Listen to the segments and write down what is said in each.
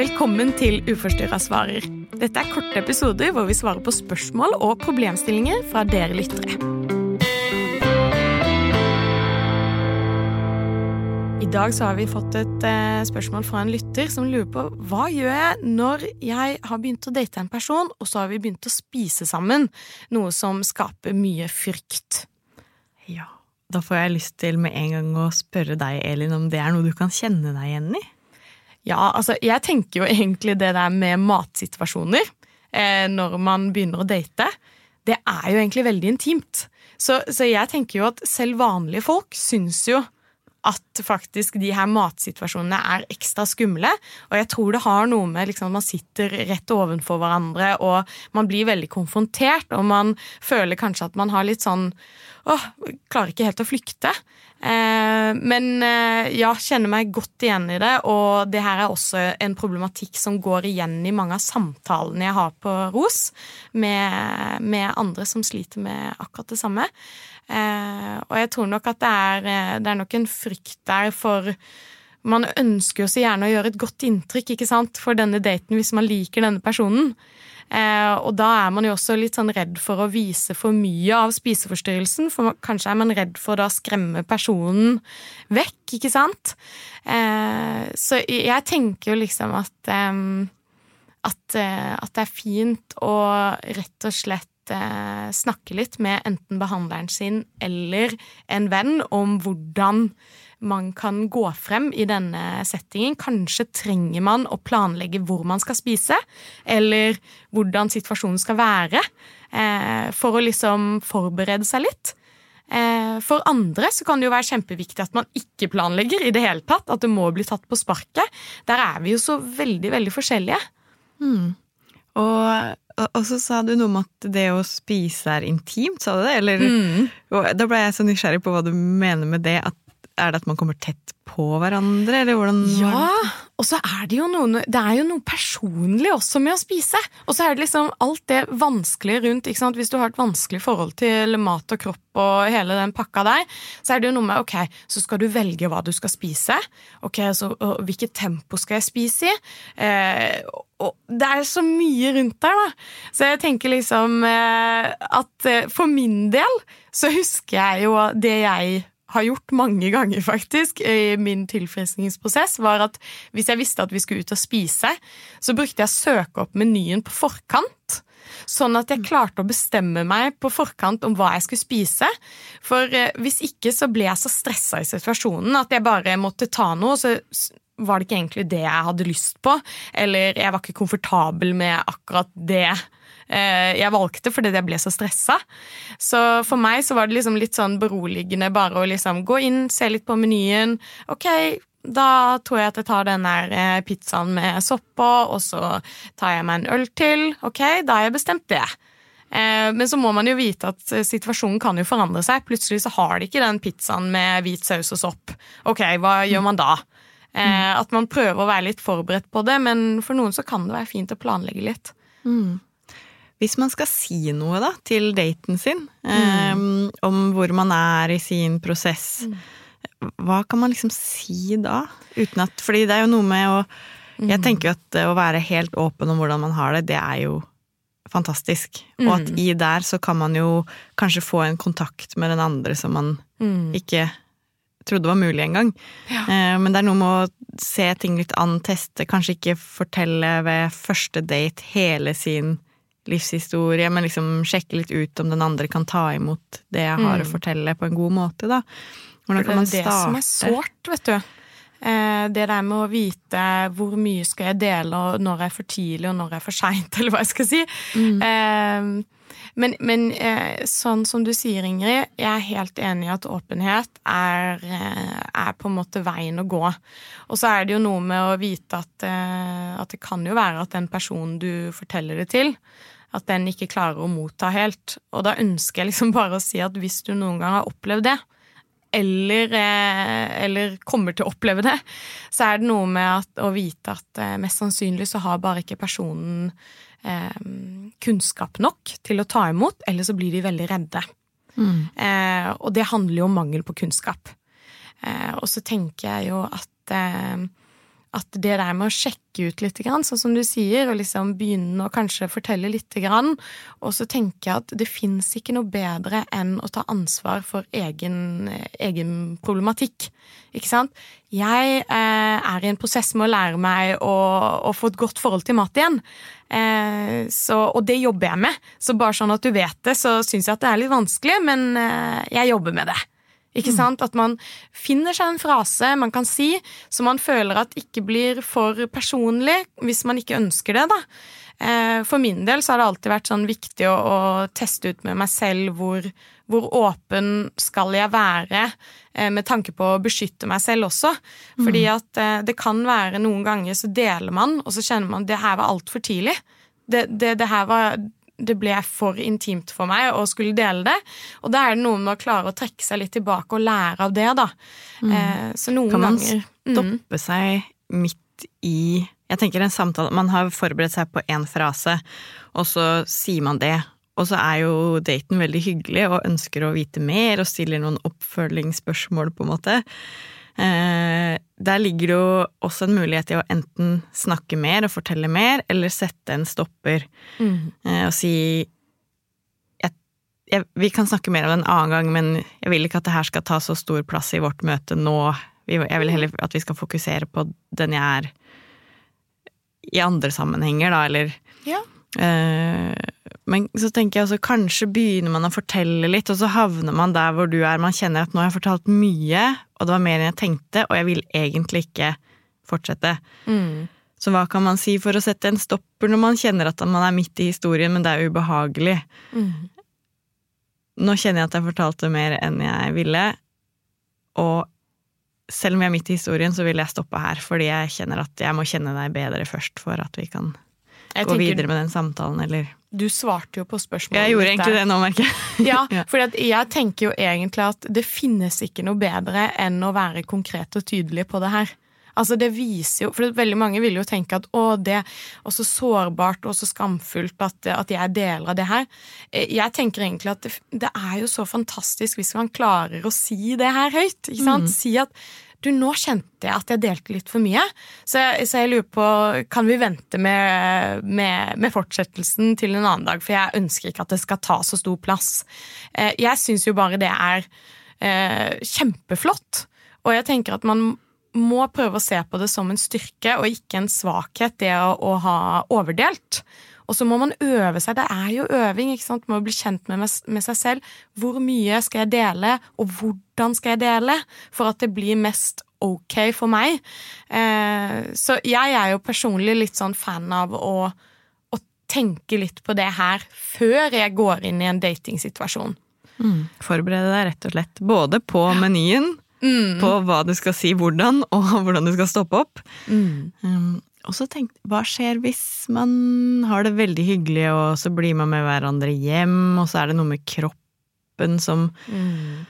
Velkommen til Uforstyrra svarer. Dette er korte episoder hvor vi svarer på spørsmål og problemstillinger fra dere lyttere. I dag så har vi fått et eh, spørsmål fra en lytter som lurer på hva gjør jeg når jeg har begynt å date en person, og så har vi begynt å spise sammen, noe som skaper mye frykt. Ja, da får jeg lyst til med en gang å spørre deg, Elin, om det er noe du kan kjenne deg igjen i? Ja, altså, jeg tenker jo egentlig det der med matsituasjoner eh, når man begynner å date, det er jo egentlig veldig intimt. Så, så jeg tenker jo at selv vanlige folk syns jo at faktisk de her matsituasjonene er ekstra skumle. Og jeg tror det har noe med liksom, man sitter rett ovenfor hverandre, og man blir veldig konfrontert, og man føler kanskje at man har litt sånn åh, klarer ikke helt å flykte. Eh, men eh, ja, kjenner meg godt igjen i det, og det her er også en problematikk som går igjen i mange av samtalene jeg har på ROS med, med andre som sliter med akkurat det samme. Eh, og jeg tror nok at det er, eh, det er nok en frykt der for Man ønsker jo så gjerne å gjøre et godt inntrykk ikke sant, for denne daten hvis man liker denne personen. Eh, og da er man jo også litt sånn redd for å vise for mye av spiseforstyrrelsen, for kanskje er man redd for å da skremme personen vekk, ikke sant? Eh, så jeg tenker jo liksom at, eh, at, eh, at det er fint å rett og slett eh, snakke litt med enten behandleren sin eller en venn om hvordan man kan gå frem i denne settingen. Kanskje trenger man å planlegge hvor man skal spise, eller hvordan situasjonen skal være, eh, for å liksom forberede seg litt. Eh, for andre så kan det jo være kjempeviktig at man ikke planlegger i det hele tatt. At det må bli tatt på sparket. Der er vi jo så veldig, veldig forskjellige. Mm. Og, og, så sa du noe om at det å spise er intimt, sa du det? Eller, mm. Da ble jeg så nysgjerrig på hva du mener med det. At, er det at man kommer tett på hverandre, eller hvordan Ja, og så er det jo noe Det er jo noe personlig også med å spise. Og så er det liksom alt det vanskelige rundt. ikke sant? Hvis du har et vanskelig forhold til mat og kropp og hele den pakka der, så er det jo noe med ok, så skal du velge hva du skal spise. Ok, så Hvilket tempo skal jeg spise i? Eh, og det er så mye rundt der, da. Så jeg tenker liksom eh, at eh, for min del så husker jeg jo det jeg har gjort mange ganger, faktisk, i min tilfriskningsprosess, var at hvis jeg visste at vi skulle ut og spise, så brukte jeg å søke opp menyen på forkant. Sånn at jeg klarte å bestemme meg på forkant om hva jeg skulle spise. For eh, hvis ikke så ble jeg så stressa i situasjonen at jeg bare måtte ta noe, så var det ikke egentlig det jeg hadde lyst på. Eller jeg var ikke komfortabel med akkurat det jeg valgte fordi jeg ble så stressa. Så for meg så var det liksom litt sånn beroligende bare å liksom gå inn, se litt på menyen. Ok, da tror jeg at jeg tar den der eh, pizzaen med sopp på, og så tar jeg meg en øl til. Ok, da har jeg bestemt det. Eh, men så må man jo vite at situasjonen kan jo forandre seg. Plutselig så har de ikke den pizzaen med hvit saus og sopp. Ok, hva gjør man da? Mm. At man prøver å være litt forberedt på det, men for noen så kan det være fint å planlegge litt. Mm. Hvis man skal si noe da, til daten sin mm. um, om hvor man er i sin prosess, mm. hva kan man liksom si da? Uten at Fordi det er jo noe med å Jeg mm. tenker jo at å være helt åpen om hvordan man har det, det er jo fantastisk. Og at mm. i der så kan man jo kanskje få en kontakt med den andre som man mm. ikke trodde var mulig engang. Ja. Uh, men det er noe med å se ting litt an, teste, kanskje ikke fortelle ved første date hele sin livshistorie, men liksom sjekke litt ut om den andre kan ta imot det jeg har mm. å fortelle, på en god måte, da. Hvordan kan man starte? Det er det som er sårt, vet du. Eh, det der med å vite hvor mye skal jeg dele, og når er for tidlig, og når er for seint, eller hva jeg skal si. Mm. Eh, men, men, eh, sånn som du sier, Ingrid, jeg er helt enig i at åpenhet er, er, på en måte veien å gå. Og så er det jo noe med å vite at, at det kan jo være at den personen du forteller det til, at den ikke klarer å motta helt. Og da ønsker jeg liksom bare å si at hvis du noen gang har opplevd det, eller, eh, eller kommer til å oppleve det, så er det noe med at, å vite at eh, mest sannsynlig så har bare ikke personen eh, kunnskap nok til å ta imot, eller så blir de veldig redde. Mm. Eh, og det handler jo om mangel på kunnskap. Eh, og så tenker jeg jo at eh, at det der med å sjekke ut litt, sånn som du sier, og liksom begynne å kanskje fortelle litt, og så tenker jeg at det fins ikke noe bedre enn å ta ansvar for egen, egen problematikk. Ikke sant? Jeg eh, er i en prosess med å lære meg å, å få et godt forhold til mat igjen. Eh, så, og det jobber jeg med. Så bare sånn at du vet det, så syns jeg at det er litt vanskelig, men eh, jeg jobber med det. Ikke sant? At man finner seg en frase man kan si som man føler at ikke blir for personlig, hvis man ikke ønsker det, da. Eh, for min del så har det alltid vært sånn viktig å, å teste ut med meg selv hvor, hvor åpen skal jeg være, eh, med tanke på å beskytte meg selv også. Fordi mm. at eh, det kan være noen ganger så deler man, og så kjenner man at det her var altfor tidlig. Det, det, det her var det ble for intimt for meg å skulle dele det. Og da er det noe med å klare å trekke seg litt tilbake og lære av det, da. Mm. Eh, så noen kan man ganger mm. stoppe seg midt i Jeg tenker en samtale Man har forberedt seg på én frase, og så sier man det. Og så er jo daten veldig hyggelig og ønsker å vite mer og stiller noen oppfølgingsspørsmål, på en måte. Eh, der ligger det jo også en mulighet i å enten snakke mer og fortelle mer, eller sette en stopper mm. Eh, og si jeg, jeg, Vi kan snakke mer om det en annen gang, men jeg vil ikke at det her skal ta så stor plass i vårt møte nå. Jeg vil heller at vi skal fokusere på den jeg er i andre sammenhenger, da, eller ja. Øh, men så tenker jeg også kanskje begynner man å fortelle litt, og så havner man der hvor du er. Man kjenner at nå har jeg fortalt mye, og det var mer enn jeg tenkte, og jeg vil egentlig ikke fortsette. Mm. Så hva kan man si for å sette en stopper når man kjenner at man er midt i historien, men det er ubehagelig? Mm. Nå kjenner jeg at jeg fortalte mer enn jeg ville, og selv om jeg er midt i historien, så vil jeg stoppe her, fordi jeg kjenner at jeg må kjenne deg bedre først for at vi kan jeg gå videre med den samtalen, eller Du svarte jo på spørsmålet. Jeg gjorde egentlig det nå, merker jeg. ja, for jeg tenker jo egentlig at det finnes ikke noe bedre enn å være konkret og tydelig på det her. Altså det viser jo, for Veldig mange vil jo tenke at å, det er så sårbart og så skamfullt at, at, jeg deler av det her. Eh, jeg tenker egentlig at det, det, er jo så fantastisk hvis man klarer å si det her høyt. ikke sant? Mm. Si at du, nå kjente jeg at jeg delte litt for mye, så jeg, så jeg lurer på Kan vi vente med, med, med, fortsettelsen til en annen dag? For jeg ønsker ikke at det skal ta så stor plass. Eh, jeg syns jo bare det er eh, kjempeflott, og jeg tenker at man må prøve å se på det som en styrke og ikke en svakhet, det å, å ha overdelt. Og så må man øve seg. Det er jo øving. ikke sant? Man må bli kjent med, med, seg selv. Hvor mye skal jeg dele, og hvordan skal jeg dele, for at det blir mest ok for meg? Eh, så jeg er jo personlig litt sånn fan av å, å, tenke litt på det her før jeg går inn i en datingsituasjon. Mm. Forberede deg rett og slett både på menyen, mm. på hva du skal si hvordan, og hvordan du skal stoppe opp. Mm. Um, og så tenkte hva skjer hvis man har det veldig hyggelig, og så blir man med hverandre hjem, og så er det noe med kroppen som mm.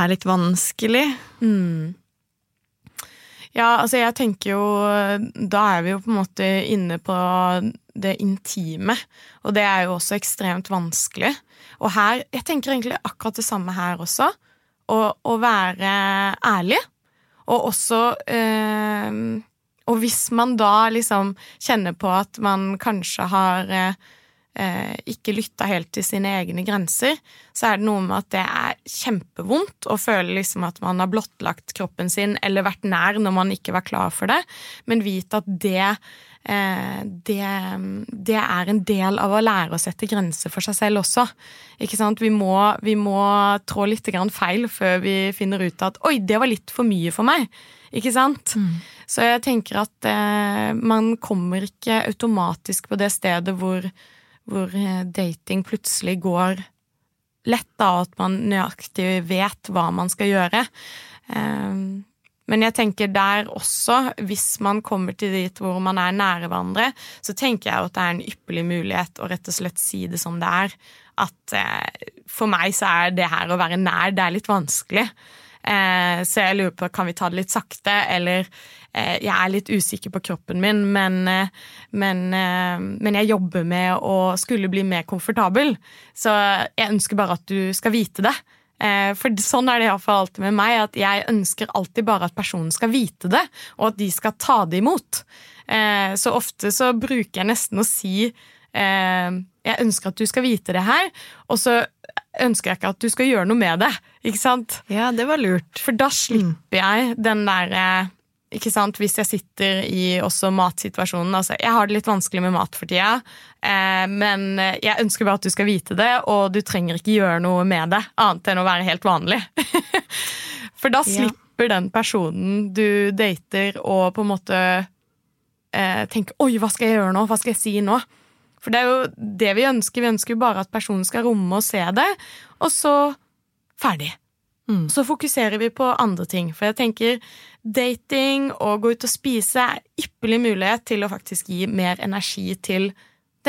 er litt vanskelig? Mm. Ja, altså jeg tenker jo Da er vi jo på en måte inne på det intime, og det er jo også ekstremt vanskelig. Og her Jeg tenker egentlig akkurat det samme her også. Å, å være ærlig, og også eh, og hvis man da liksom kjenner på at man kanskje har eh, ikke lytta helt til sine egne grenser, så er det noe med at det er kjempevondt å føle liksom at man har blottlagt kroppen sin eller vært nær når man ikke var klar for det, men vite at det eh, det, det, er en del av å lære å sette grenser for seg selv også. Ikke sant? Vi må, vi må trå litt feil før vi finner ut at 'oi, det var litt for mye for meg'. Ikke sant? Mm. Så jeg tenker at eh, man kommer ikke automatisk på det stedet hvor, hvor eh, dating plutselig går lett, da, at man nøyaktig vet hva man skal gjøre. Eh, men jeg tenker der også, hvis man kommer til dit hvor man er nære hverandre, så tenker jeg at det er en ypperlig mulighet å rett og slett si det som det er. At eh, for meg så er det her å være nær, det er litt vanskelig. Eh, så jeg lurer på kan vi ta det litt sakte, eller eh, jeg er litt usikker på kroppen min, men, eh, men, men, jeg jobber med å skulle bli mer komfortabel. Så jeg ønsker bare at du skal vite det. Eh, for sånn er det iallfall alltid med meg, at jeg ønsker alltid bare at personen skal vite det, og at de skal ta det imot. Eh, så ofte så bruker jeg nesten å si eh, jeg ønsker at du skal vite det her, og så ønsker jeg ikke at du skal gjøre noe med det. Ikke sant? Ja, det var lurt. For da slipper jeg den derre ikke sant, Hvis jeg sitter i også matsituasjonen altså Jeg har det litt vanskelig med mat for tida, eh, men jeg ønsker bare at du skal vite det, og du trenger ikke gjøre noe med det, annet enn å være helt vanlig. for da slipper ja. den personen du dater, å på en måte eh, tenke 'oi, hva skal jeg gjøre nå', hva skal jeg si nå'? For det er jo det vi ønsker. Vi ønsker jo bare at personen skal romme og se det, og så ferdig. Mm. Så fokuserer vi på andre ting. For jeg tenker dating og gå ut og spise er ypperlig mulighet til å faktisk gi mer energi til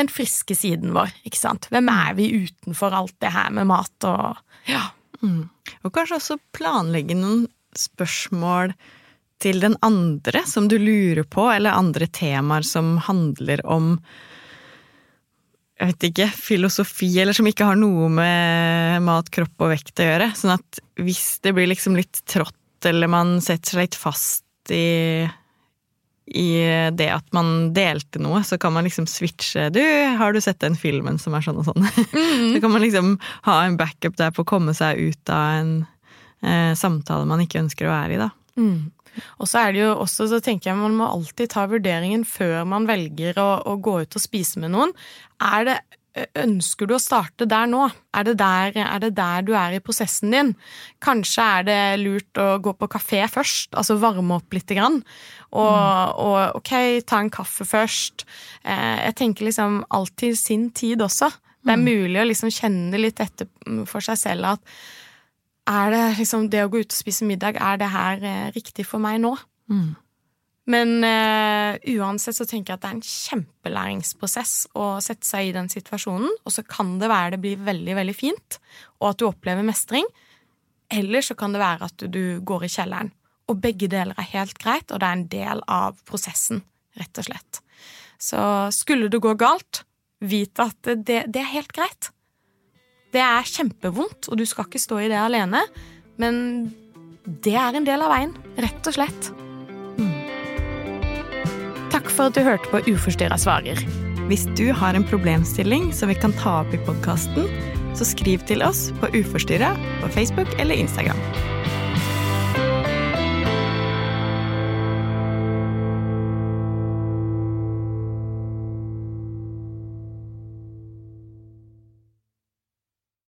den friske siden vår. ikke sant? Hvem er vi utenfor alt det her med mat og ja. Mm. Og kanskje også planlegge noen spørsmål til den andre som du lurer på, eller andre temaer som handler om jeg vet ikke, filosofi, eller som ikke har noe med mat, kropp og vekt å gjøre. Sånn at hvis det blir liksom litt trått, eller man setter seg litt fast i, i det at man delte noe, så kan man liksom switche. Du, har du sett den filmen som er sånn og sånn? Mm. så kan man liksom ha en backup der på å komme seg ut av en eh, samtale man ikke ønsker å være i, da. Mm. Og så er det jo også, så tenker jeg man må alltid ta vurderingen før man velger å, å gå ut og spise med noen. Er det Ønsker du å starte der nå? Er det der, er det der, du er i prosessen din? Kanskje er det lurt å gå på kafé først, altså varme opp lite grann. Og, mm. og, ok, ta en kaffe først. Eh, jeg tenker liksom alltid sin tid også. Det er mm. mulig å liksom kjenne litt etter for seg selv at er det liksom det å gå ut og spise middag, er det her eh, riktig for meg nå? Mm. Men uh, uansett så tenker jeg at det er en kjempelæringsprosess å sette seg i den situasjonen, og så kan det være det blir veldig, veldig fint, og at du opplever mestring. Eller så kan det være at du, du går i kjelleren. Og begge deler er helt greit, og det er en del av prosessen, rett og slett. Så skulle det gå galt, vit at det, det er helt greit. Det er kjempevondt, og du skal ikke stå i det alene, men det er en del av veien, rett og slett. Mm. Takk for at du hørte på Uforstyrra svarer. Hvis du har en problemstilling som vi kan ta opp i podkasten, så skriv til oss på Uforstyrra på Facebook eller Instagram.